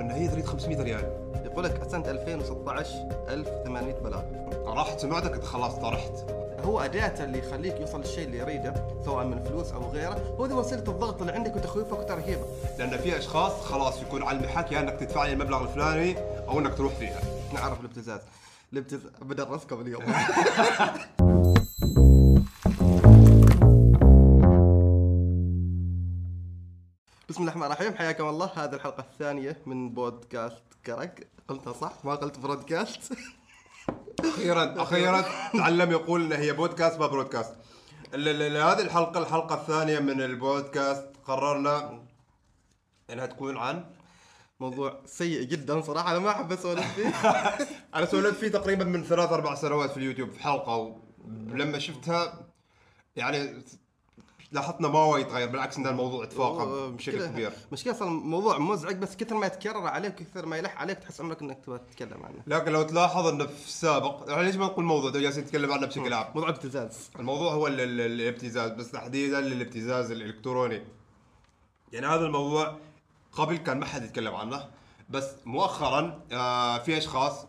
ان هي تريد 500 ريال. يقول لك سنه 2016 1800 بلاغ طرحت سمعتك؟ خلاص طرحت. هو اداته اللي يخليك يوصل للشيء اللي يريده سواء من فلوس أو غيره هو ذي وسيلة الضغط اللي عندك وتخويفك وترهيبك. لأن في أشخاص خلاص يكون على المحك يا إنك تدفع لي المبلغ الفلاني أو إنك تروح فيها. نعرف الابتزاز. الابتزاز بدرسكم اليوم. بسم الله الرحمن الرحيم. حياكم الله. هذه الحلقة الثانية من بودكاست كرك. قلتها صح؟ ما قلت broadcast. أخيرا أخيرا. تعلم يقول ان هي بودكاست ما broadcast. هذه الحلقة الحلقة الثانية من البودكاست. قررنا إنها تكون عن موضوع سيء جدا صراحة. أنا ما أحب أسولف فيه. أنا سولفت فيه تقريبا من ثلاث أربع سنوات في اليوتيوب في حلقة ولما شفتها يعني لاحظنا ما هو يتغير بالعكس إن الموضوع تفاقم بشكل كبير. مشكلة أصلا موضوع مزعج بس كثر ما يتكرر عليك كثر ما يلح عليك تحس عمرك إنك تبغى تتكلم عنه. لكن لو تلاحظ إنه في السابق يعني ليش ما نقول موضوع ده جالسين نتكلم عنه بشكل عام. موضوع ابتزاز. الموضوع هو ال- ال- الابتزاز بس تحديدا للابتزاز الإلكتروني. يعني هذا الموضوع قبل كان ما حد يتكلم عنه بس مؤخرا آه في أشخاص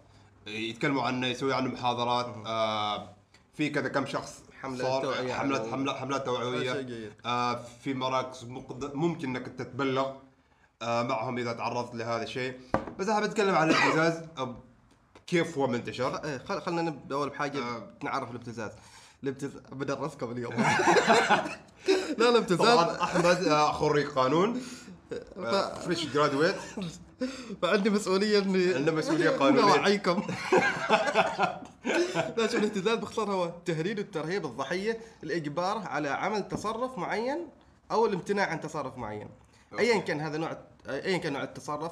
يتكلموا عنه يسوي عنه محاضرات آه في كذا كم شخص حملات عنه. حملات توعويه. آه في مراكز مقد- ممكن إنك تتبلغ آه معهم إذا تعرضت لهذا الشيء. بس أنا بتكلم عن الابتزاز. آه، كيف هو منتشر؟ إيه، خل خلينا نبدأ أول بحاجة آه. نعرف الابتزاز. الابتزاز بدرسكم اليوم لا الابتزاز طبعا أحمد آه، خريج قانون. فريش جرادويت فعندي مسؤولية إني عنده مسؤولية قانونية. اوعيكم لا شوف الابتزاز باختصار هو التهديد والترهيب الضحية الإجبار على عمل تصرف معين أو الامتناع عن تصرف معين. ايا كان هذا نوع ايا كان نوع التصرف.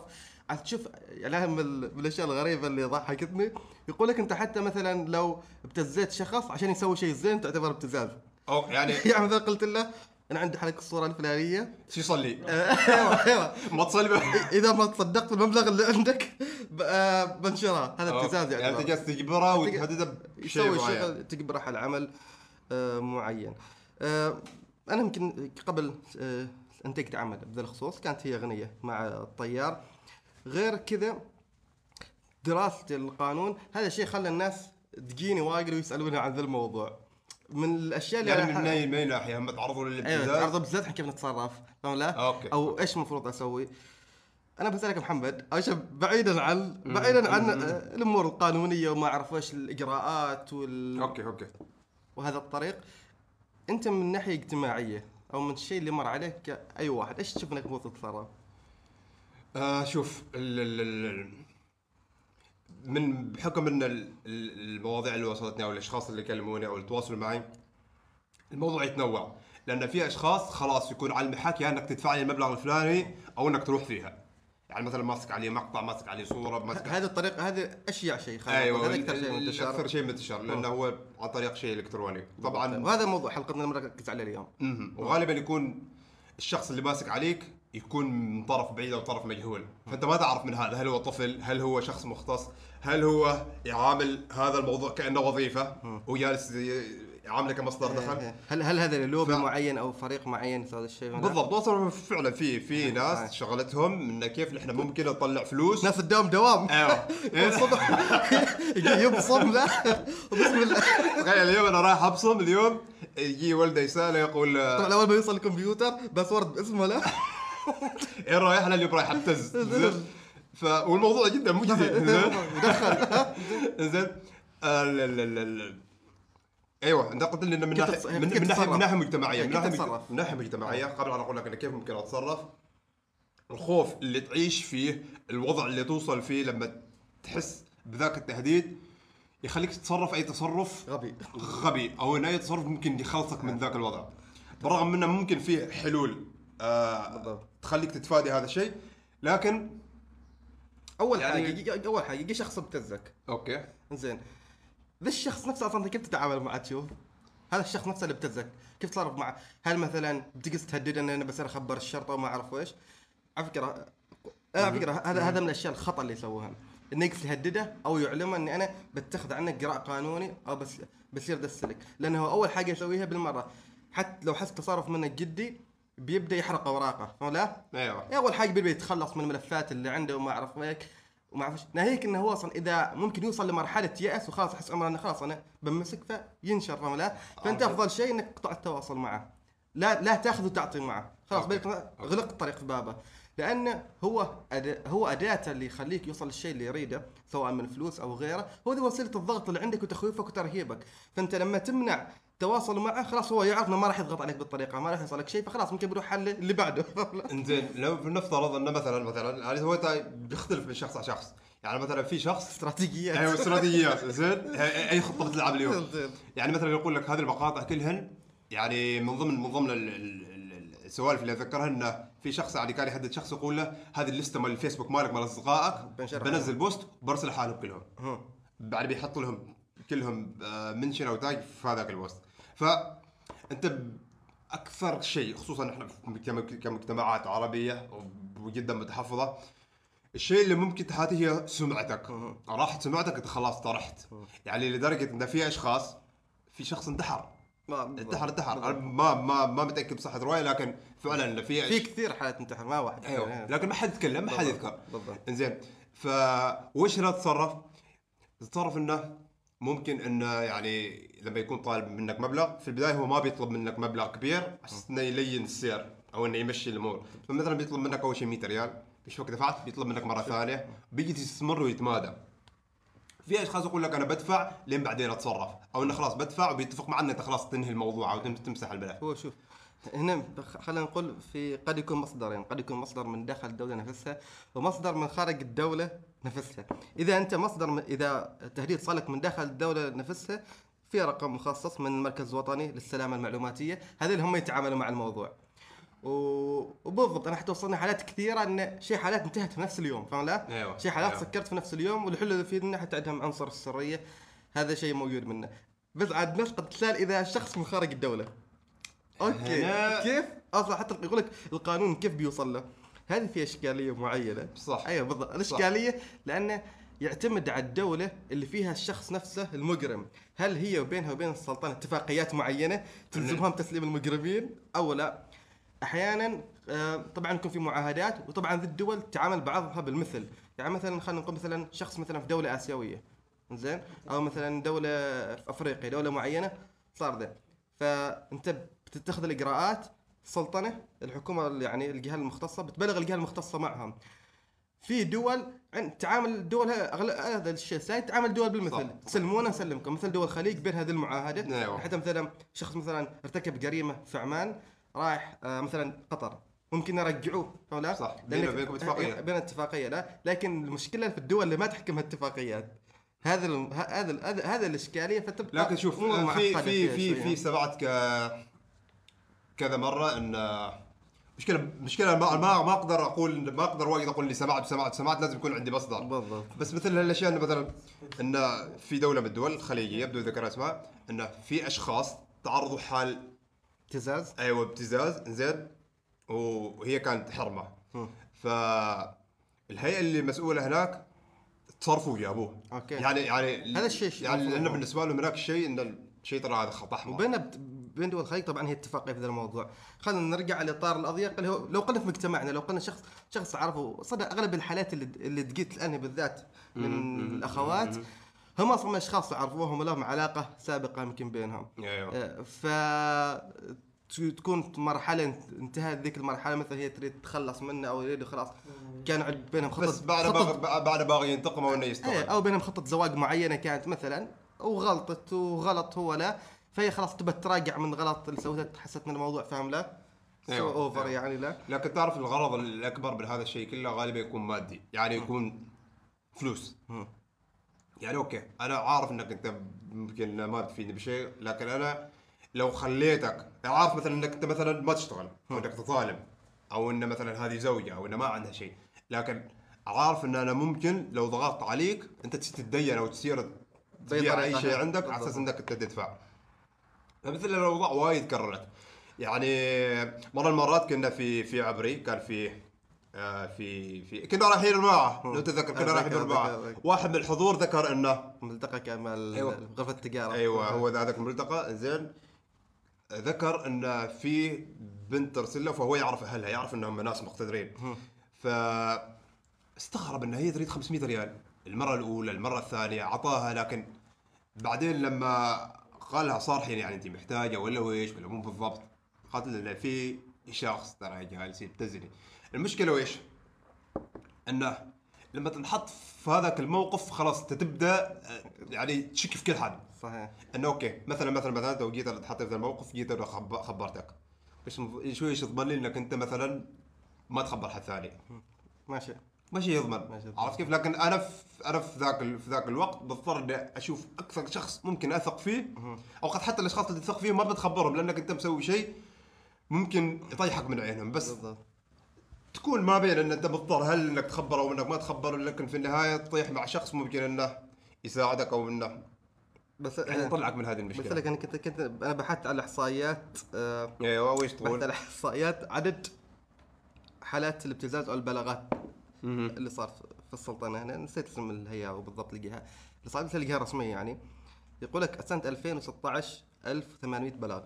عاد تشوف يعني من الأشياء الغريبة اللي ضحكتني يقول لك أنت حتى مثلا لو ابتزيت شخص عشان يسوي شيء زين تعتبر ابتزاز. أو يعني يعني مثلا قلت له أنا عندي حلقة الصورة الفلانيه شو يصلي؟ أيوه أيوه. ما تصلي إذا ما تصدقت بالمبلغ اللي عندك آه، بنشرها. هذا ابتزاز يعني. يعني انت جالس تجبره وتهدده بشيء يسوي معين. شغل تجبره على عمل آه، معين. آه، أنا يمكن قبل أنتجت عمل بذا الخصوص كانت هي أغنية مع الطيار. غير كذا دراسه القانون هذا الشيء خلى الناس تجيني واجد ويسألوني عن ذا الموضوع. من الأشياء اللي يعني من اي من أي ناحية هم تعرضوا أيوه للابتزاز تعرض بالذات كيف نتصرف فاهم لا؟ Okay. أو إيش المفروض أسوي؟ أنا بسألك محمد بعيدا عن بعيدا عن الأمور القانونية وما أعرف إيش الإجراءات وال... okay okay وهذا الطريق أنت من ناحية اجتماعية أو من الشيء اللي مر عليك كأي واحد إيش تشوف إنك المفروض تتصرف؟ آه شوف ال ال ال من بحكم إن ال- ال- المواضيع اللي وصلتني أو الأشخاص اللي كلموني أو اللي تواصلوا معي الموضوع يتنوع. لأن في أشخاص خلاص يكون على المحك يا إنك تدفع لي المبلغ الفلاني أو إنك تروح فيها. يعني مثلا ماسك عليه مقطع ماسك عليه صورة ماسك هذه الطريقة هذا اشيع شيء أيوه نقول. هذا أكثر شيء منتشر. أكثر شيء منتشر لأنه هو عن طريق شيء إلكتروني. طبعا وهذا موضوع حلقتنا اللي عليه اليوم. وغالبا يكون الشخص اللي ماسك عليك يكون من طرف بعيد أو طرف مجهول. فأنت ما تعرف من هذا. هل هو طفل؟ هل هو شخص مختص؟ هل هو يعامل هذا الموضوع كأنه وظيفة وجالس يعامله كمصدر دخل؟ هل هل هذا لوبي ف- معين أو فريق معين يسوي هذا الشيء؟ بالضبط. فعلا في في ناس شغلتهم انه كيف نحن ممكن نطلع فلوس. ناس الدوام دوام. أيوه. الصبح يبصم له بسم الله. تخيل اليوم أنا رايح أبصم اليوم يجي ولده يسأله يقول طبعا اول ما يوصل الكمبيوتر باسورد باسمه له. إيه رايح أنا اليوم رايح ابتز زين؟ ف والموضوع جدا مجزي زين؟ زين. آه، أيوه أنت قلت لي إنه من ناحيه من, ناحيه؟ من ناحية مجتمعية. من ناحية؟ من ناحية مجتمعية. قبل ان أقول لك أنا كيف ممكن أتصرف؟ الخوف اللي تعيش فيه الوضع اللي توصل فيه لما تحس بذاك التهديد يخليك تتصرف أي تصرف غبي. غبي. أو ان أي تصرف ممكن يخلصك من ذاك الوضع. بالرغم إنه ممكن فيه حلول آه بالضبط. تخليك تتفادى هذا الشيء. لكن أول يعني- حاجة أول حاجة يجي شخص ابتزك okay. زين ذا الشخص نفسه أصلا كيف تتعامل معه؟ تشوف؟ هذا الشخص نفسه اللي ابتزك كيف تتصرف معه؟ هل مثلا بتجلس تهدد ان أنا بس أخبر الشرطة وما أعرف إيش؟ على فكرة آه، على فكرة هذا هذا من الأشياء الخطأ اللي يسووها. إنه يجلس يهدده أو يعلمه إني أنا بتخذ عنك إجراء قانوني أو بس بصير السلك. لأنه هو أول حاجة يسويها بالمرة. حتى لو حس تصرف منك جدي بيبدأ يحرق أوراقه. ولا أيوه. أول حاجة بيبدأ يتخلص من الملفات اللي عنده وما أعرف هيك وما أعرفش ناهيك إنه هو أصلا إذا ممكن يوصل لمرحلة يأس وخلاص يحس عمره إنه خلاص أنا بمسك فينشر فاهم لا؟ فأنت آه. أفضل شيء إنك تقطع التواصل معه. لا لا تأخذ وتعطي معه. خلاص. بالك غلق الطريق في بابه. لأن هو أد... هو اداته اللي يخليك يوصل للشيء اللي يريده سواء من فلوس أو غيره. هو دي وسيلة الضغط اللي عندك وتخويفك وترهيبك. فأنت لما تمنع تواصل معه خلاص هو يعرف إنه ما راح يضغط عليك بالطريقة ما راح يوصلك شيء فخلاص ممكن بيروح حل اللي بعده. إنزين لو بنفترض إنه مثلا مثلا يعني هو بيختلف من شخص على شخص. يعني مثلا في شخص استراتيجيات. أيوه استراتيجيات زين اي خطة بتلعب اليوم. يعني مثلا يقول لك هذه المقاطع كلهن يعني من ضمن من ضمن ال- ال- ال- السوالف اللي اتذكرها إنه في شخص يعني كان يحدد شخص يقول له هذه اللسته مال الفيسبوك مالك مال أصدقائك. بنزل post وبرسل حالهم كلهم. هم. بعد بيحط لهم كلهم آه، mention أو tag في هذاك ال post. ف أنت أكثر شيء خصوصا إحنا كمجتمعات عربية وجدا متحفظة الشيء اللي ممكن تحاتيه هي سمعتك. راحت سمعتك أنت خلاص طرحت. يعني لدرجة إن في أشخاص في شخص انتحر. ما- انتحر انتحر. ما ما ما متأكد بصحة الروايه لكن فعلا في في كثير حالات انتحر ما واحد. أيوه. لكن ما حد يتكلم ما حد يذكر. بالضبط. إنزين. ف وش هنا تتصرف؟ تتصرف إنه ممكن إنه يعني لما يكون طالب منك مبلغ في البداية هو ما بيطلب منك مبلغ كبير عشان إنه يلين السير أو إنه يمشي الأمور. فمثلا بيطلب منك أول شيء 100 ريال يشوفك دفعت بيطلب منك مرة ثانية بيجي تستمر ويتمادى. في اشخاص يقول لك أنا بدفع لين بعدين أتصرف. أو إنه خلاص بدفع وبيتفق معنا انت خلاص تنهي الموضوع أو تم- تمسح البلاء هو شوف هنا خلينا نقول في قد يكون مصدرين قد يكون مصدر من داخل الدولة نفسها ومصدر من خارج الدولة نفسها. إذا أنت مصدر إذا التهديد صالك من داخل الدولة نفسها في رقم مخصص من المركز الوطني للسلامة المعلوماتية. هذول هم يتعاملوا مع الموضوع. وبالضبط أنا حتى وصلنا حالات كثيرة إن شيء حالات انتهت في نفس اليوم فاهم لا؟ أيوة، شيء حالات أيوة. سكرت في نفس اليوم والحلو اللي فيه انه حتى عندهم عنصر السرية هذا شيء موجود منه بس عاد نسقط مثال إذا الشخص من خارج الدولة أوكي هنا- كيف أصلا حتى يقول لك القانون كيف بيوصل له هذه في أشكالية معينة صح. أيوه بالضبط الأشكالية لأنه يعتمد على الدولة اللي فيها الشخص نفسه المجرم، هل هي وبينها وبين السلطنة اتفاقيات معينة تلزمهم تسليم المجرمين أو لا؟ أحيانا آه، طبعا يكون في معاهدات وطبعا ذي الدول تعامل بعضها بالمثل، يعني مثلا خلينا نقول مثلا شخص مثلا في دولة آسيوية زين؟ أو مثلا دولة في أفريقيا دولة معينة صار ذا. فأنت بتتخذ الإجراءات السلطنة الحكومة اللي يعني الجهة المختصة بتبلغ الجهة المختصة معهم. في دول عن تعامل الدول ه- أغل- هذا الشيء ساي تعامل دول بالمثل. تسلمونا نسلمكم مثل دول الخليج بين هذه المعاهدة. أيوة. حتى مثلا شخص مثلا ارتكب جريمة في عمان رايح آه، مثلا قطر ممكن يرجعوه أو لا صح. بينه وبينكم اتفاقية. بين اتفاقيه لا لكن المشكلة في الدول اللي ما تحكمها اتفاقيات هذا ه- هذا ال- هذا هذا الإشكالية فتبقى لكن شوف في في في. في سمعت ك كذا مرة إن مشكله مشكلة ما ما ما أقدر أقول ما أقدر واجد أقول إني سمعت سمعت سمعت لازم يكون عندي مصدر بالضبط بس مثل هالأشياء انه مثلا إن في دولة من الدول الخليجية بدون ذكر اسماء انه في أشخاص تعرضوا حال ابتزاز؟ أيوه ابتزاز. زين وهي كانت حرمة. فالهيئه اللي مسؤولة هناك تصرفوا وجابوه. أوكي. يعني يعني هذا الشيء شيء يعني. لأنه بالنسبة لهم هناك شيء إن الشيء ترى هذا خط احمر وبين بين دول الخليج طبعا هي اتفاقية في هذا الموضوع. خلينا نرجع على الاطار الاضيق اللي هو لو قلنا في مجتمعنا لو قلنا شخص شخص عرفه صدق أغلب الحالات اللي اللي تجيت الآن بالذات من الأخوات. هم أصلا اشخاص يعرفوهم ولهم علاقة سابقة يمكن بينهم. أيوه. آه، ف تكون مرحلة انتهت ذيك المرحلة مثلا هي تريد تتخلص منه أو يريدوا خلاص. كان بينهم خطة بس بعد باغي بعد باغي ينتقم أو انه إيه يستوعب أو بينهم خطه زواج معينة كانت مثلا وغلطت وغلط هو لا فهي خلاص تبى تراجع من غلط اللي سوته حست إن الموضوع فاهم لا. أيوة، سوى over أيوة. يعني لا. لكن تعرف الغرض الأكبر من هذا الشيء كله غالبا يكون مادي. يعني يكون فلوس. يعني okay أنا عارف إنك أنت ممكن ما تفيدني بشيء لكن أنا لو خليتك عارف مثلا إنك أنت مثلا ما تشتغل أو إنك تظالم أو ان مثلا هذه زوجة أو ان ما عندها شيء لكن عارف إن أنا ممكن لو ضغطت عليك أنت تتدين أو تصير تبيع أي شيء. عندك على أساس. إنك أنت تدفع فمثل الأوضاع وايد كررت يعني مرة من المرات كنا في في عبري كان في في في كنا رايحين الماعه لو تتذكر كنا أتذكر- رايحين أتذكر. واحد من الحضور ذكر إنه ملتقى كمال أيوة. غرفة التجارة. أيوه هو ذاك الملتقى. زين. ذكر إن في بنت ترسل له فهو يعرف أهلها يعرف إنهم ناس مقتدرين. ف استغرب انها هي تريد 500 ريال. المرة الأولى المرة الثانية اعطاها لكن بعدين لما قالها صار يعني انت محتاجة ولا ويش ولا مو بالضبط. قالت له في شخص ترى جالس يبتزني المشكلة ويش؟ إنه لما تنحط في هذاك الموقف خلاص أنت تبدأ آه، يعني تشك في كل حد. صحيح. إنه okay مثلا مثلا مثلا لو جيت تحط في الموقف جيت خب- خبرتك. إيش شو إيش تضمن لي؟ إنك أنت مثلا ما تخبر حد ثاني. ماشي. ماشي يضمن ماشي. عرفت كيف؟ لكن أنا في أنا في ذاك ال- في ذاك الوقت بضطر إني أشوف أكثر شخص ممكن أثق فيه. أو قد حتى الأشخاص اللي تثق فيهم ما بتخبرهم لأنك أنت مسوي شيء ممكن يطيحك من عينهم بس بالضبط. تكون ما بين إن أنت مضطر هل إنك تخبر أو انك ما تخبر لكن في النهاية تطيح مع شخص ممكن إنه يساعدك أو إنه بس يعني يطلعك من هذه المشكلة. لك أنا كنت كنت أنا بحثت على إحصائيات آه، أيوه بحثت تقول؟ على إحصائيات عدد حالات الابتزاز أو البلاغات اللي صار في- السلطنة. هنا نسيت اسم الهيئة وبالضبط الجهه اللي صار الجهه الرسميه يعني. يقول لك سنه 2016 1800 بلاغ.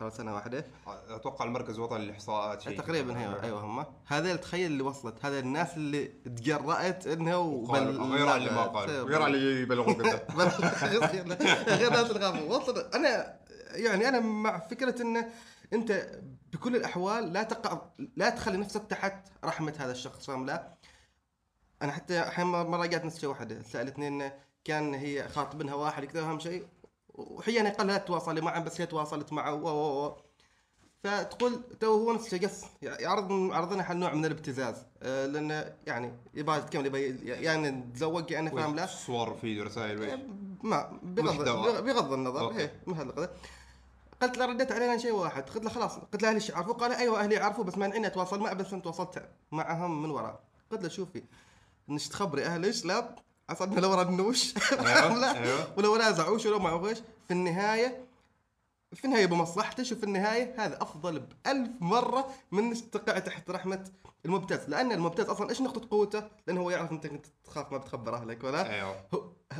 خلال سنة واحدة. أتوقع المركز الوطني للإحصاءات شيء تقريبا هي. أيوه هم. هذا تخيل اللي وصلت. هذا الناس اللي تجرأت انها وقال- غير اللي ما قال. غير اللي يبلغوك انت غير ناس الغابه وصل. أنا يعني أنا مع فكرة إنه أنت بكل الأحوال لا تقع لا تخلي نفسك تحت رحمة هذا الشخص فاهم لا؟ أنا حتى أحيانا مره جات نفس واحدة. سألتني إنه كان هي خاطبنها واحد كذا اهم شيء؟ واحيانا قال لا تواصلي معه بس هي تواصلت معه و و و فتقول تو هو نفس الشيء قص يعرض عرضنا حل نوع من الابتزاز. آه، لأنه يعني يبغى يتكلم يبغى يعني تزوج يعني فاهم لا؟ صور فيديو رسائل ويش؟ ما بغض. بغض النظر. إيه من هذا القدر قلت له رديت علينا شيء واحد. قلت له خلاص قلت له أهلي إيش يعرفوا قال أيوه أهلي يعرفوا بس مانعيني أتواصل معه بس أنت تواصلت معهم من وراء. قلت له شوفي انك تخبري اهلك لا؟ عصبنا لو ردنوش أيوة، لا. أيوة. ولو نازعوش ولو معه إيش في النهاية في النهاية بمصلحتك وفي النهاية هذا أفضل بألف مرة من تقع تحت رحمة المبتز لأن المبتز أصلا إيش نقطة قوته؟ لأنه هو يعرف أنت كنت تخاف ما بتخبر اهلك ولا؟ أيوه.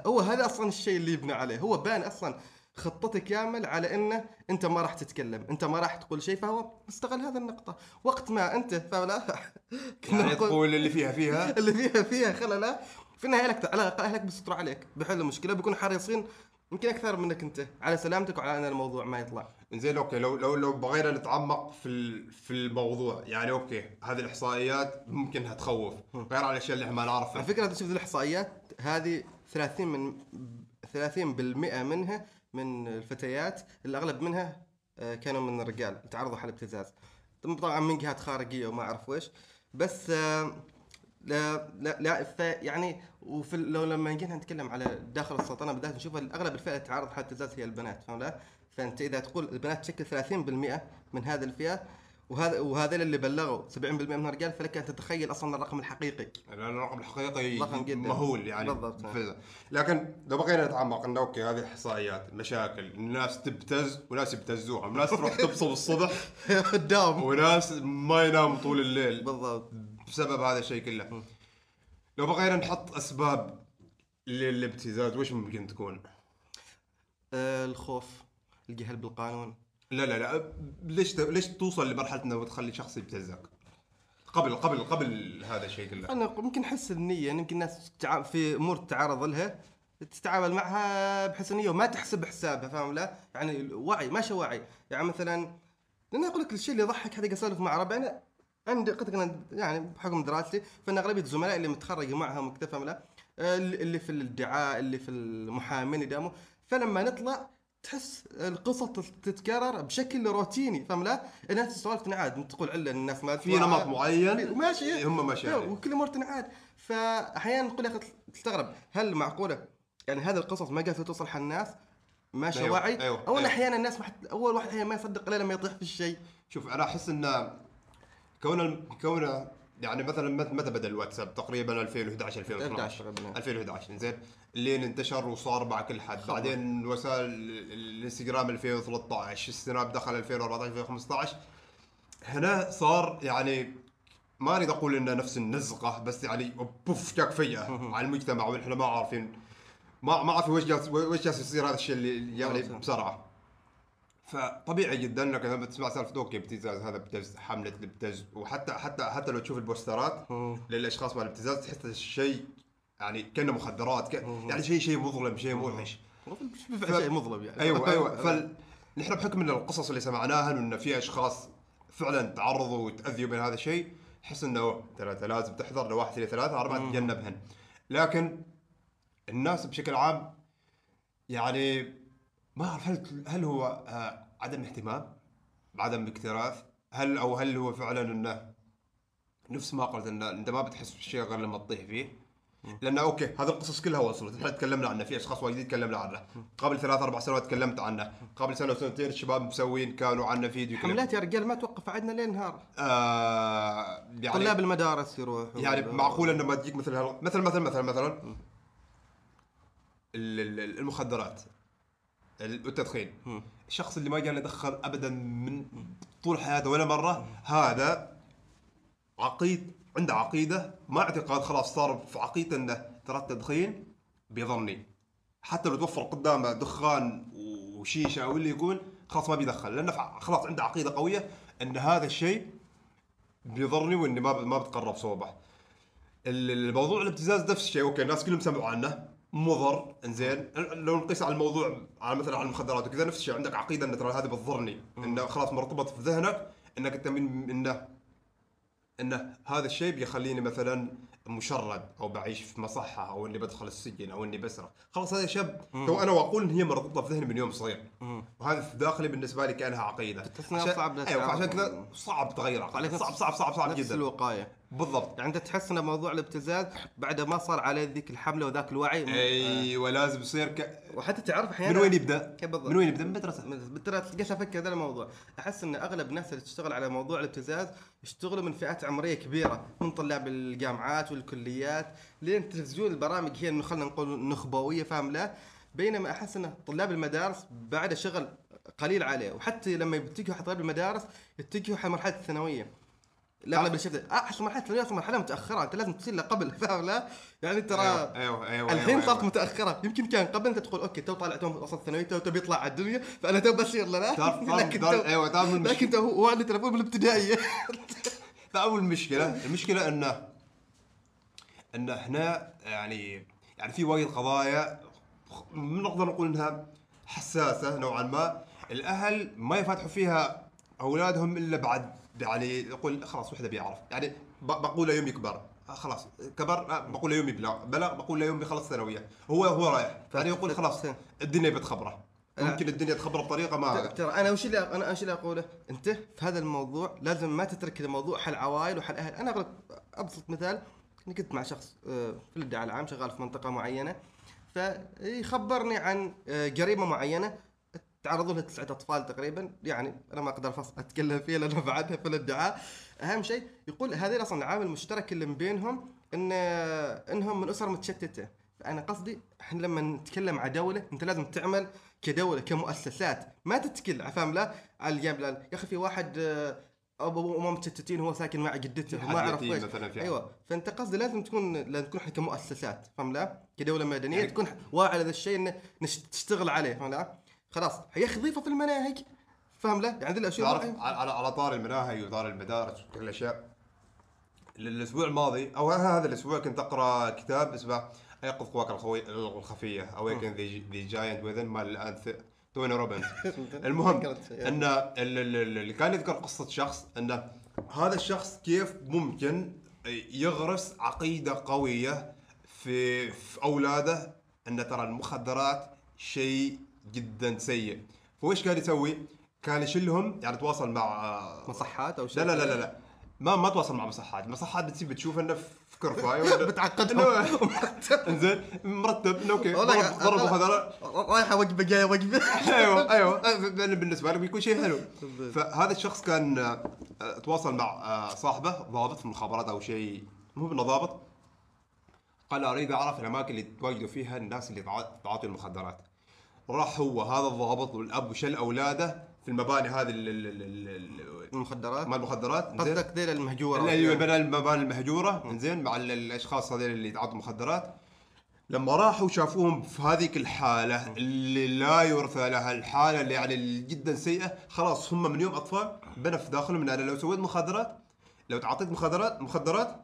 هو- هذا أصلا الشيء اللي يبنى عليه. هو بان أصلا خطته كامل على إنه أنت ما راح تتكلم أنت ما راح تقول شيء فهو استغل هذا النقطة. وقت ما أنت فاهم لا. كنا يعني نقول تقول اللي فيها فيها. اللي فيها فيها خلل في النهاية لك على الأقل اهلك بيستروا عليك. بيحلوا المشكلة بيكونوا حريصين يمكن أكثر منك أنت. على سلامتك وعلى أن الموضوع ما يطلع. زين أوكي. لو لو لو بغينا نتعمق في في الموضوع يعني أوكي هذه الإحصائيات ممكن تخوف. غير على الأشياء اللي إحنا ما على نعرفها فكرة تشوف الإحصائيات هذه 30 من 30% منها من الفتيات الأغلب منها آه، كانوا من الرجال. تعرضوا حال ابتزاز. طبعا من جهات خارجية وما أعرف ويش بس آه، لا لا لا ف يعني وفي لو لما جينا نتكلم على داخل السلطنة بدأت نشوف أغلب الفئة اللي تعرض ابتزاز هي البنات فاهم لا؟ فأنت إذا تقول البنات تشكل 30% من هذه الفئة وهذا وهذول اللي بلغوا 70% من الرجال فلك أن تتخيل أصلا الرقم الحقيقي الرقم الحقيقي ضخم جداً. مهول يعني بالضبط. في- لكن لو بغينا نتعمق انه أوكي هذه إحصائيات مشاكل الناس تبتز وناس يبتزوهم ناس تروح تبصم الصبح قدام وناس ما يناموا طول الليل بالضبط بسبب هذا الشيء كله لو بغينا نحط أسباب للابتزاز وش ممكن تكون؟ آه الخوف الجهل بالقانون لا لا لا ليش ت- ليش توصل لمرحلة إنه تخلي شخص يبتزك؟ قبل قبل قبل هذا الشيء كله أنا ممكن أحس النية يمكن الناس تع- في أمور تتعرض لها تتعامل معها بحسن نية وما تحسب حسابها فاهم لا؟ يعني وعي ماشي وعي يعني مثلا لأنه أقول لك الشيء اللي يضحك هذا أسولف مع ربعي أنا عندي قد كان يعني بحكم دراستي فان أغلبية زملائي اللي متخرجين معهم وكذا لا؟ آه، اللي في الادعاء اللي في المحامين يداموا فلما نطلع تحس القصص تتكرر بشكل روتيني فاهم لا؟ الناس سوالف تنعاد. تقول عله الناس ما في نمط معين؟ ماشي. هم ماشي إيه، عليه. وكل امور تنعاد. فاحيانا نقول يا أخي تستغرب هل معقولة؟ يعني هذه القصص ما قادره توصل حق الناس؟ ماشي أيوة، وعي أيوة، أو ان أيوة. أحيانا الناس ما حت... أول واحد أحيانا ما يصدق إلا لما يطيح في الشيء. شوف أنا أحس انه كون كون يعني مثلا مت- متى بدأ الواتساب؟ تقريبا 2011 2011 2012 تقريباً. 2011 زين. اللين انتشر وصار مع كل حد. بعدين وسائل ال- الانستغرام 2013 السناب دخل 2014 2015 هنا صار يعني ما أريد أقول إنه نفس النزقه بس يعني بوف جاك فجاه على المجتمع وإحنا ما عارفين. ما ما عارفين وش جالس وش جالس يصير هذا الشيء اللي يعني. بسرعة. فطبيعي جدا إنك لما تسمع سالفة أوكي ابتزاز هذا ابتز حملة الابتز وحتى حتى حتى لو تشوف البوسترات للأشخاص مال الابتزاز تحس الشيء يعني كأنه مخدرات ك... يعني شيء شيء مظلم شيء موحش. ف... شيء مظلم يعني. أيوه أيوه. فال... نحن بحكم إن القصص اللي سمعناها إنه في أشخاص فعلا تعرضوا وتأذيوا من هذا الشيء تحس إنه ترى انت لازم تحذر لواحد اثنين ثلاثة أربعة تتجنبهن. لكن الناس بشكل عام يعني ما اعرف هل هل هو آه، عدم اهتمام؟ بعدم اكتراث هل أو هل هو فعلا إنه نفس ما قلت إنه أنت ما بتحس بالشيء غير لما تطيح فيه؟ لأنه أوكي هذه القصص كلها وصلت إحنا تكلمنا عنها في أشخاص وايدين تكلمنا عنها قبل ثلاث أربع سنوات تكلمت عنها قبل سنة وسنتين الشباب مسوين كانوا عنا فيديو. حملات يا رجال ما توقف عندنا لين نهار. آه يعني طلاب المدارس يروحوا. يعني معقول إنه ما تجيك مثل مثل مثل مثلا مثلا ال- ال- المخدرات. ال- والتدخين الشخص اللي ما كان يدخن ابدا من طول حياته ولا مرة هذا عقيد عنده عقيدة ما اعتقاد خلاص صار في عقيدته إنه ترى التدخين بيضرني حتى لو توفر قدامه دخان وشيشة أو اللي يكون خلاص ما بيدخن لأنه خلاص عنده عقيدة قوية إن هذا الشيء بيضرني وإني ما ما بتقرب صوبه. ال- الموضوع الابتزاز نفس الشيء. أوكي الناس كلهم سمعوا عنه. مضر إنزين. لو نقيس على الموضوع على مثلا على المخدرات وكذا نفس الشيء. عندك عقيدة إن ترى هذا بتضرني. إنه خلاص مرتبط في ذهنك إنك أنت من انه إنه هذا الشيء بيخليني مثلا مشرد أو بعيش في مصحة أو إني بدخل السجن أو إني بسرق. خلاص هذا شاب. تو أنا وأقول إن هي مرتبطة في ذهني من يوم صغير. وهذا في داخلي بالنسبة لي كأنها عقيدة. عشان- صعب للتعامل. فعشان كذا صعب تغير عقيدة. صعب صعب صعب صعب نفس جدا. الوقاية. بالضبط. يعني انت تحس ان موضوع الابتزاز بعد ما صار عليه ذيك الحملة وذاك الوعي أيوه لازم يصير ك... وحتى تعرف أحيانا من وين يبدأ؟ بالضبط؟ من وين يبدأ؟ من المدرسة بالترى تلقى أفكر ذا الموضوع. أحس إن أغلب الناس اللي تشتغل على موضوع الابتزاز يشتغلوا من فئات عمرية كبيرة من طلاب الجامعات والكليات لين تلفزيون البرامج هي خلينا نقول نخبوية فاهم لا بينما أحس إن طلاب المدارس بعد شغل قليل عليه. وحتى لما يتجهوا طلاب المدارس يتجهوا حق مرحلة الثانوية. الاغلب اللي شفته احس مرحلة الثانويه أصلا مرحلة متأخرة. أنت لازم تصير لها قبل فاهم لا؟ يعني ترى أيوه أيوه أيوه الحين أيوة، صارت أيوة. متأخرة. يمكن كان قبل أنت تقول أوكي تو طالع تو وصلت ثانوي تو تبي يطلع على الدنيا. فأنا تو بصير لا؟ تعرف- تعرف- لكن تعرف- تو أيوه تعرف المشكلة لكن تو هو اللي تلفون بالابتدائيه لا اول المشكلة المشكلة إنه ان هنا يعني يعني في وايد قضايا نقدر نقول إنها حساسة نوعا ما. الأهل ما يفتحوا فيها أولادهم إلا بعد يعني يقول خلاص وحده بيعرف. يعني بقول له يوم يكبر. خلاص كبر آه بقول له يوم يبلغ بلغ بقول له يوم يخلص ثانوية. هو هو رايح. يعني يقول خلاص الدنيا بتخبره. ممكن الدنيا تخبره بطريقة ما ترى أنا وش اللي أنا إيش اللي أقوله؟ أنت في هذا الموضوع لازم ما تترك الموضوع حل عوائل وحل أهل، أنا اغلب أبسط مثال اني كنت مع شخص آه، في الادعاء العام شغال في منطقة معينة فيخبرني عن آه، جريمة معينة. تعرضوا لها تسعة أطفال تقريبا. يعني أنا ما أقدر فص أتكلم فيها لأنه بعدها في الادعاء أهم شيء يقول هذه أصلا العامل المشترك اللي بينهم إن إنهم من أسر متشتتة. فأنا قصدي إحنا لما نتكلم عن دولة أنت لازم تعمل كدولة كمؤسسات. ما تتكل فاهم لا على الجانب الآن. يا أخي في واحد آه، أبو وامه متشتتين هو ساكن مع جدته وما أعرف إيش أيوه. فأنت قصدي لازم تكون لازم تكون إحنا كمؤسسات فاهم لا كدولة مدنية يعني- تكون واعي على الشيء انه تشتغل عليه فاهم لا خلاص أخي ضيفه في المناهج. فاهم لا؟ يعني الأشياء تعرف على على- طار المناهج وطار المدارس وكل الأشياء. ال- الأسبوع الماضي أو هذا الأسبوع كنت أقرأ كتاب اسمه أيقظ قواك الخوي- الخفية Awaken the Giant Within مال توني روبنز. المهم إن ال- ال- ال- اللي كان يذكر قصة شخص انه هذا الشخص كيف ممكن يغرس عقيدة قوية في في أولاده؟ إن ترى المخدرات شيء جدا سيء. فويش كان يسوي؟ كان يشيلهم يعني تواصل مع مصحات أو شيء؟ لا لا لا لا ما ما تواصل مع مصحات، المصحات بتسيب بتشوف إنه في كرفاية بتعقدهم. إنه- إنزين مرتب. إنه أوكي ضرب مخدرات رايحه وجبه جاية وجبه أيوه أيوه. بالنسبة له بيكون شيء حلو. فهذا الشخص كان آه، تواصل مع آه، صاحبه ضابط في المخابرات أو شيء. مو إنه ضابط. قال أريد أعرف الأماكن اللي تواجدوا فيها الناس اللي تع- تعاطي المخدرات. راح هو هذا الضابط والأب وشل أولاده في المباني هذه ال- ال- ال- ال- المخدرات. مال المخدرات؟ قصدك ذيل المهجورة. اللي هي المباني المهجورة. انزين مع ال- الأشخاص هذول اللي يتعاطوا مخدرات. لما راحوا شافوهم في هذيك الحالة اللي لا يرثى لها الحالة اللي يعني جدا سيئة خلاص هم من يوم أطفال بنى في داخلهم إن أنا لو سويت مخدرات لو تعاطيت مخدرات مخدرات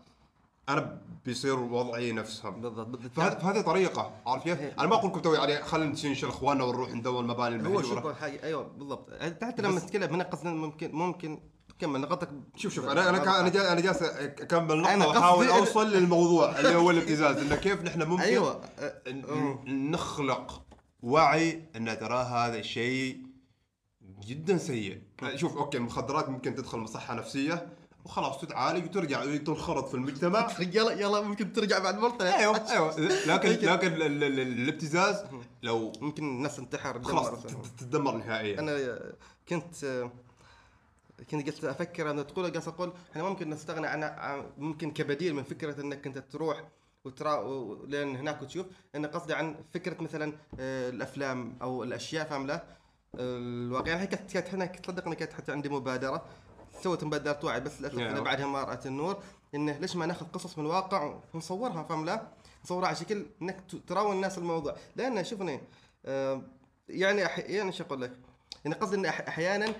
أنا بيصير وضعي نفسهم. بالضبط بالضبط. فهذه فهذه طريقة عارف كيف؟ إيه. أنا ما أقول لكم توي يعني خلينا نشيل اخواننا ونروح ندور المباني هو المهجوره شوف حاجة أيوه بالضبط. حتى لما نتكلم هنا قصدنا ممكن ممكن كمل نقطك شوف شوف أنا أنا كا- أنا جا- أنا جالس أكمل أنا نقطه قصدي وأحاول إن- أوصل للموضوع اللي هو الابتزاز انه كيف نحن ممكن أيوه. ن- ن- نخلق وعي إن ترى هذا الشيء جدا سيء. شوف أوكي المخدرات ممكن تدخل مصحة نفسية وخلاص تتعالج وترجع وتنخرط في المجتمع. يلا يلا ممكن ترجع بعد مرة أيوه أيوه. لكن لكن ال- ال- ال- الابتزاز لو ممكن الناس تنتحر خلاص تتدمر نهائيا. أنا كنت كنت قلت أفكر أنا تقول قاعد أقول إحنا ممكن نستغنى عن ممكن كبديل من فكرة إنك أنت تروح وترى و- لين هناك وتشوف. أنا قصدي عن فكرة مثلا آه، الأفلام أو الأشياء فاهم لا؟ الواقع. يعني كانت كانت هنا تصدق اني كانت حتى عندي مبادرة. سويت مبادره وعي بس للأسف نعم. أنا بعدها ما رأت النور إنه ليش ما ناخذ قصص من الواقع ونصورها فاهم لا؟ نصورها على شكل إنك تراوي الناس الموضوع لأن شوفني آه، يعني أحيانا إيش أقول لك؟ يعني قصدي ان أح- أحيانا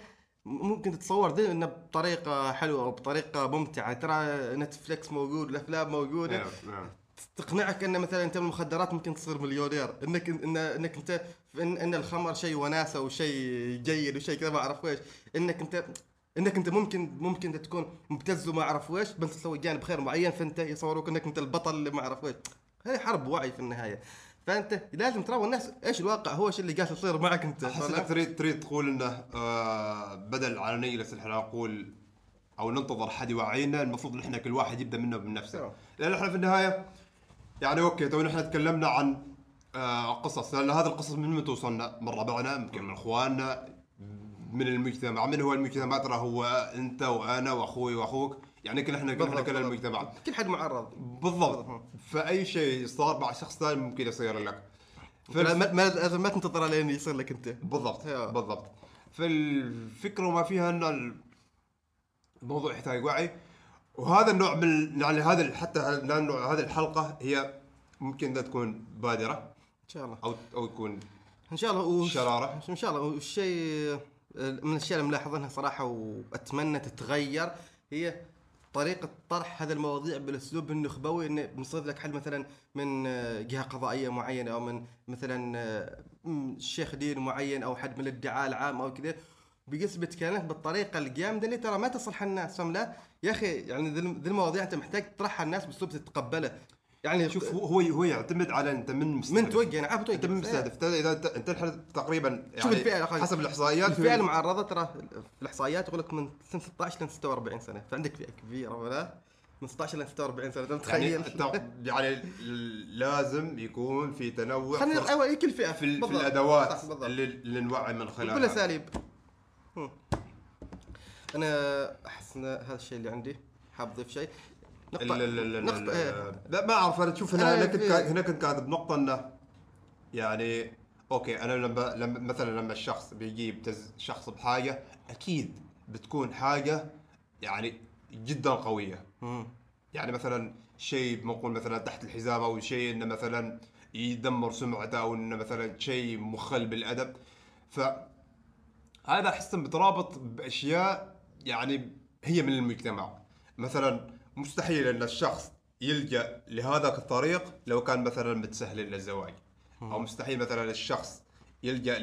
ممكن تتصور دي إنه بطريقة حلوة أو بطريقة ممتعة ترى نتفلكس موجود الأفلام موجودة نعم نعم تقنعك ان مثلا أنت المخدرات ممكن تصير مليونير إنك ان إنك أنت ان, إن الخمر شيء وناسة وشيء جيد وشيء كذا ما أعرف ويش إنك أنت إنك أنت ممكن ممكن تكون مبتز وما أعرف ويش بس تسوي جانب خير معين فأنت يصوروك إنك أنت البطل اللي ما أعرف ويش هذه حرب وعي في النهاية. فأنت لازم تراوي الناس إيش الواقع هو إيش اللي قاعد يصير معك أنت. أحس؟ إنك تريد تريد تقول إنه آه بدل على نجلس إحنا نقول أو ننتظر حد يوعينا المفروض إن إحنا كل واحد يبدأ منه بنفسه. نعم. لأن إحنا في النهاية يعني أوكي تو إحنا تكلمنا عن آه قصص لأن هذه القصص من من توصلنا من ربعنا يمكن من إخواننا من المجتمع من هو المجتمع؟ ترى هو أنت وأنا وأخوي وأخوك. يعني كل إحنا كل إحنا بالضبط، كل. المجتمع. كل حد معرض. بالضبط. فأي شيء صار مع شخص ثاني ممكن يصير لك. ما ما ما, ما تنتظر لين يصير لك أنت. بالضبط. بالضبط. فالفكرة وما فيها إن الموضوع يحتاج وعي. وهذا النوع من يعني هذا حتى النوع هذه الحلقة هي ممكن انها تكون بادرة. إن شاء الله. أو أو تكون إن شاء الله وش- شرارة. إن شاء الله والشيء من الأشياء اللي ملاحظينها صراحة وأتمنى تتغير هي طريقة طرح هذه المواضيع بالأسلوب النخبوي انه بنصير لك حل مثلا من جهة قضائية معينة أو من مثلا شيخ دين معين أو حد من الادعاء العام أو كذا. بيثبت كلامك بالطريقة الجامدة اللي ترى ما تصلح الناس. فاهم لا؟ يا أخي يعني ذي المواضيع أنت محتاج تطرحها الناس بأسلوب تتقبله. يعني شوف هو هو هو يعتمد على أنت من مستهدف. من توجه أنا عارف توجه أنت من مستهدف. أنت إذا أنت تقريبا يعني شوف الأخرى. حسب الإحصائيات. الفئه المعرضه ترى في الإحصائيات يقول لك من سن 16 ل 46 سنة. فعندك فئة كبيرة ولا؟ من 16 ل 46 سنة يعني متخيل؟ أنت يعني لازم يكون في تنوع خلينا أيوه هي كل فئة. في, في. الأدوات صح، بالضبط. اللي, اللي نوعي من خلالها. أساليب. هم. أنا أحس إن هذا الشيء اللي عندي حاب أضيف شيء. نقطه لا إيه. ما أعرف أنا تشوف هنا أنا هنا قاعد- هنا كنت قاعد بنقطة إنه يعني أوكي أنا لما لما مثلا لما الشخص بيجي يبتز شخص بحاجة أكيد بتكون حاجة يعني جدا قوية هم. يعني مثلا شيء نقول مثلا تحت الحزام أو شيء إنه مثلا يدمر سمعته أو إنه مثلا شيء مخل بالأدب ف هذا احس مترابط بأشياء يعني هي من المجتمع مثلا مستحيل أن الشخص يلجأ لهذاك الطريق لو كان مثلا متسهل للزواج. أو مستحيل مثلا الشخص يلجأ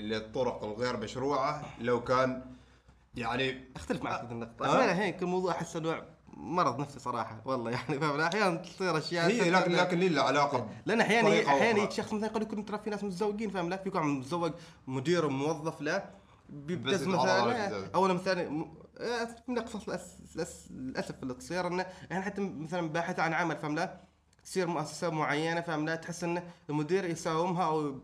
للطرق الغير مشروعة لو كان يعني أختلف معك في هذه النقطة. آه. أحيانا هيك الموضوع أحس إنه مرض نفسي صراحة والله يعني فاهم؟ أحيانا تصير أشياء هي لكن لكن لي له علاقه لأن أحيانا أحيانا. يجيك شخص مثلا قد يكون ترى في ناس متزوجين فاهم؟ لا في متزوج مدير وموظف يتعرض على مثلا الابتزاز. أو مثلا آه، من الأس- للأسف اللي تصير انه يعني حتى مثلا باحث عن عمل فاهم لا؟ تصير مؤسسه معينة فاهم لا؟ تحس انه المدير يساومها أو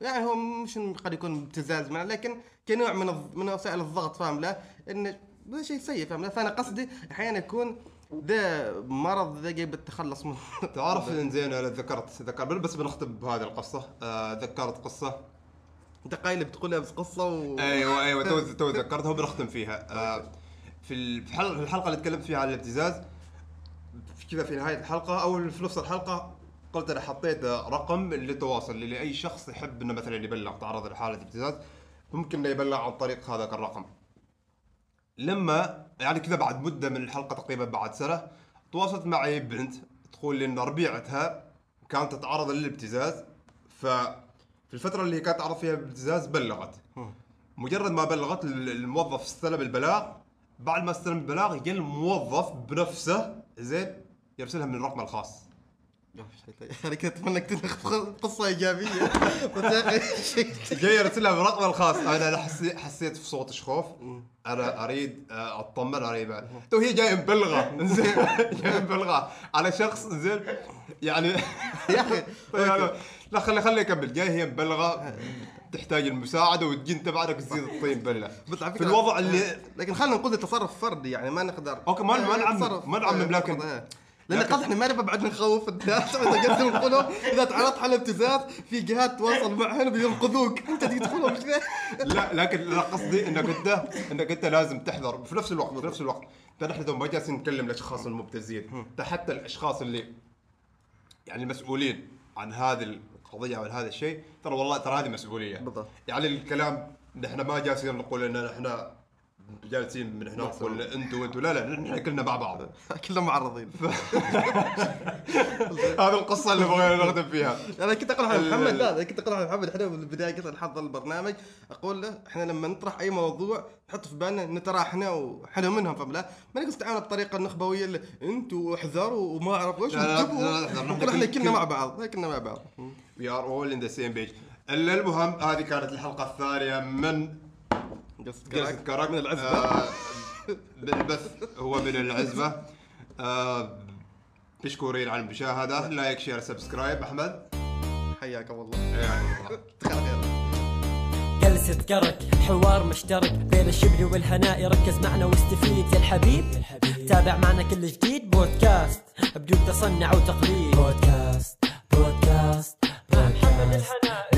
يعني هو مش قد يكون ابتزاز منه لكن كنوع من من وسائل الضغط فاهم لا؟ انه شيء سيء فاهم لا؟ فأنا قصدي أحيانا يكون ده مرض ذا جاي بالتخلص من تعرف إن زين أنا ذكرت ذكرت بس بنختم بهذه القصة. آه ذكرت قصة. انت قايل بتقولها بس قصة و أيوه أيوه تو تو ذكرتها وبنختم فيها. آه في ال- في الحلقة اللي تكلمت فيها عن الابتزاز كذا في نهاية الحلقة أو في نص الحلقة قلت أنا حطيت رقم للتواصل لأي شخص يحب إنه مثلا يبلغ تعرض لحالة ابتزاز ممكن إنه يبلغ عن طريق هذاك الرقم. لما يعني كذا بعد مدة من الحلقة تقريبا بعد سنة تواصلت معي بنت تقول لي إن ربيعتها كانت تتعرض للابتزاز ففي الفترة اللي كانت تعرض فيها الابتزاز بلغت. مجرد ما بلغت الموظف استلم البلاغ بعد ما استلم البلاغ يجي الموظف بنفسه زين يرسلها من الرقم الخاص. أنا كنت أتمنى تاخذ قصة إيجابية. بس جاي يرسلها بالرقم الخاص. أنا حسيت في صوت خوف أنا أريد آه، أطمن أريد تو هي جاية مبلغة. زين. جاية مبلغة. على شخص زين. يعني يا أخي يعني لا خلي خلي أكمل. جاية هي مبلغة. تحتاج المساعدة وتجي أنت بعدك تزيد الطين بله في الوضع اللي لكن خلينا نقول تصرف فردي يعني ما نقدر أوكي، ما- ما نعمم- ما نعمم، لكن- فرد، لأن قد ما نبغى بعد نخوف الناس إذا قلت نقولوا إذا تعرضت على ابتزاز في جهات تواصل معهن بينقذوك أنت تدخلهم لا لكن لا قصدي انك انت انك انت لازم تحذر في نفس الوقت في نفس الوقت. إحنا ما جالسين نتكلم الاشخاص المبتزين حتى الأشخاص اللي يعني المسؤولين عن هذه القضية أو هذا الشيء ترى والله ترى هذه مسؤولية. بالضبط. يعني الكلام نحن ما جالسين نقول إن إحنا جالسين من هنا نقول أنتوا وانتوا. لا لا نحن كلنا مع بعض. كلنا معرضين. هذه القصة اللي بغينا نختم فيها. أنا كنت ال- محمد لا كنت أقول على محمد إحنا بالبدايه قلت نحضر البرنامج. أقول له إحنا لما نطرح أي موضوع نحط في بالنا ان ترى إحنا وحنا منهم فلا ما نقصد نتعامل بطريقه النخبوية اللي أنتوا احذروا وما أعرف وش إحنا كل- كلنا كل- مع بعض كلنا مع بعض. We are all on the same page المهم هذه كانت الحلقة الثانية من جلسه كرك من العزبه آه بس هو من العزبه uh, آه مشكورين على المشاهدة. like share subscribe أحمد؟ حياك والله تخلق يلا جلسة كرك حوار مشترك بين الشبل والهناء. ركز معنا واستفيد يا الحبيب. تابع معنا كل جديد. بودكاست بدون تصنع وتقليد. بودكاست بودكاست بودكاست محمد الهناء.